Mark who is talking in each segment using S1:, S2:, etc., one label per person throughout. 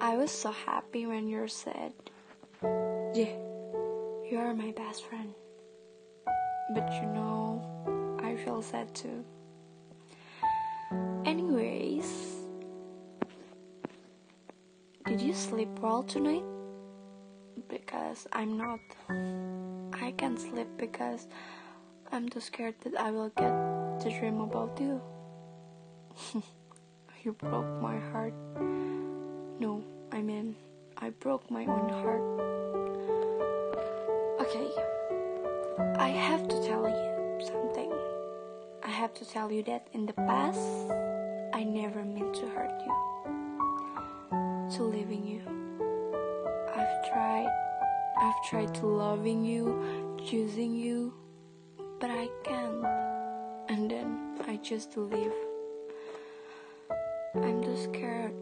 S1: I was so happy when you said, Yeah, you are my best friend. But you know, I feel sad too. Anyways, did you sleep well tonight? Because I'm not. I can't sleep because I'm too scared that I will get to dream about you. you broke my heart. I broke my own heart. Okay, I have to tell you something. I have to tell you that in the past, I never meant to hurt you, to leaving you. I've tried, I've tried to loving you, choosing you, but I can't. And then I just leave. I'm too scared.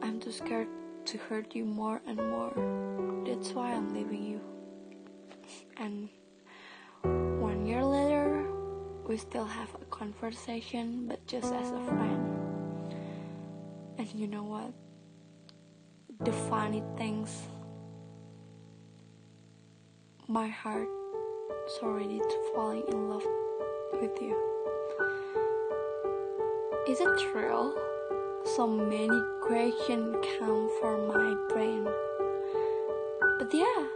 S1: I'm too scared to hurt you more and more. That's why I'm leaving you. And one year later, we still have a conversation, but just as a friend. And you know what? The funny things, my heart is already falling in love with you. Is it true? So many questions come for my brain. But yeah,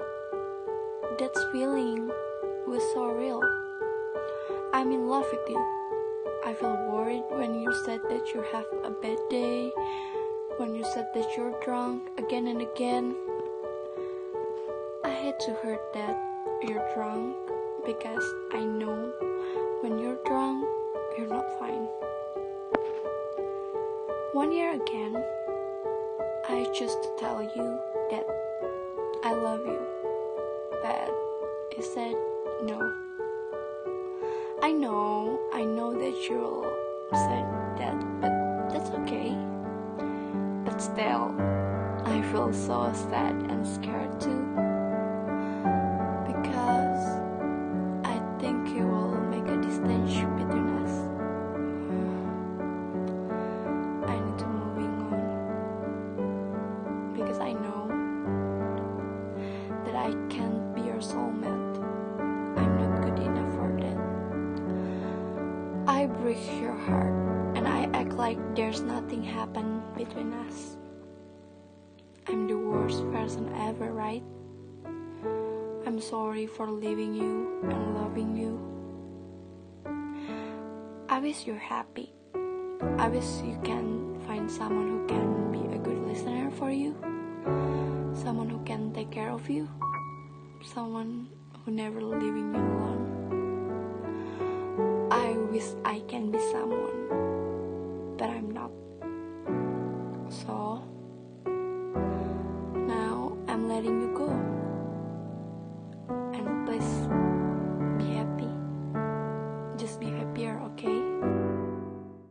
S1: that feeling was so real. I'm in love with you. I feel worried when you said that you have a bad day, when you said that you're drunk again and again. I hate to hear that you're drunk because I know when you're drunk, One year again, I just tell you that I love you, but you said no. I know, I know that you'll say that, but that's okay. But still, I feel so sad and scared too. Your soulmate. I'm not good enough for that. I break your heart and I act like there's nothing happened between us. I'm the worst person ever, right? I'm sorry for leaving you and loving you. I wish you're happy. I wish you can find someone who can be a good listener for you, someone who can take care of you, someone who never leaving me alone. I wish I can be someone, but I'm not.